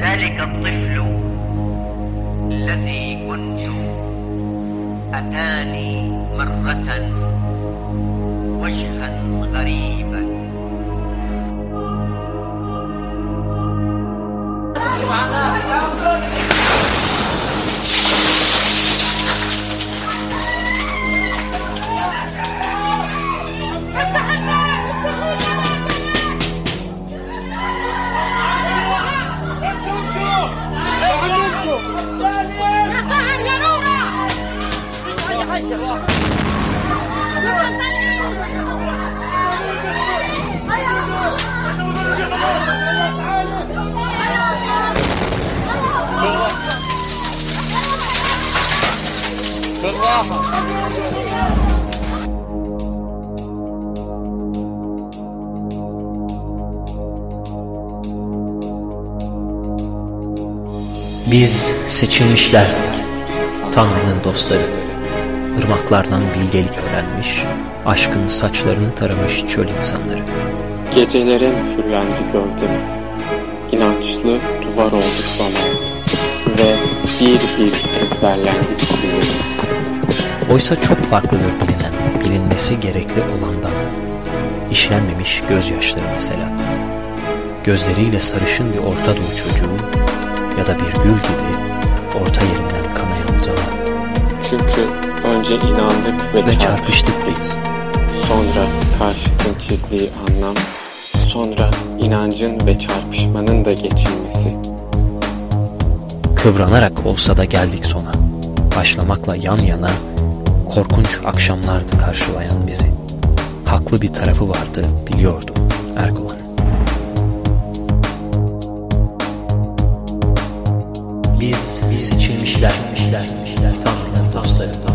ذلك الطفل الذي كنت أتاني مرة وجها غريبا. Biz seçilmişlerdik, Tanrı'nın dostları. Irmaklardan bilgelik öğrenmiş, aşkın saçlarını taramış çöl insanları. Gecelere mühürlendi gövdemiz. İnançlı duvar olduk bana. Ve bir bir ezberlendi isimlerimiz. Oysa çok farklıdır bilinen, bilinmesi gerekli olandan. İşlenmemiş gözyaşları mesela. Gözleriyle sarışın bir Orta Doğu çocuğu ya da bir gül gibi orta yerinden kanayan zaman. Çünkü Önce inandık ve, ve çarpıştık, biz. Sonra karşıtın çizdiği anlam, sonra inancın ve çarpışmanın da geçilmesi. Kıvranarak olsa da geldik sona. Başlamakla yan yana korkunç akşamlardı karşılayan bizi. Haklı bir tarafı vardı biliyordum Ergulan'ın. Biz, biz seçilmişler, seçilmişler, seçilmişler. Tanrı'nın dostları.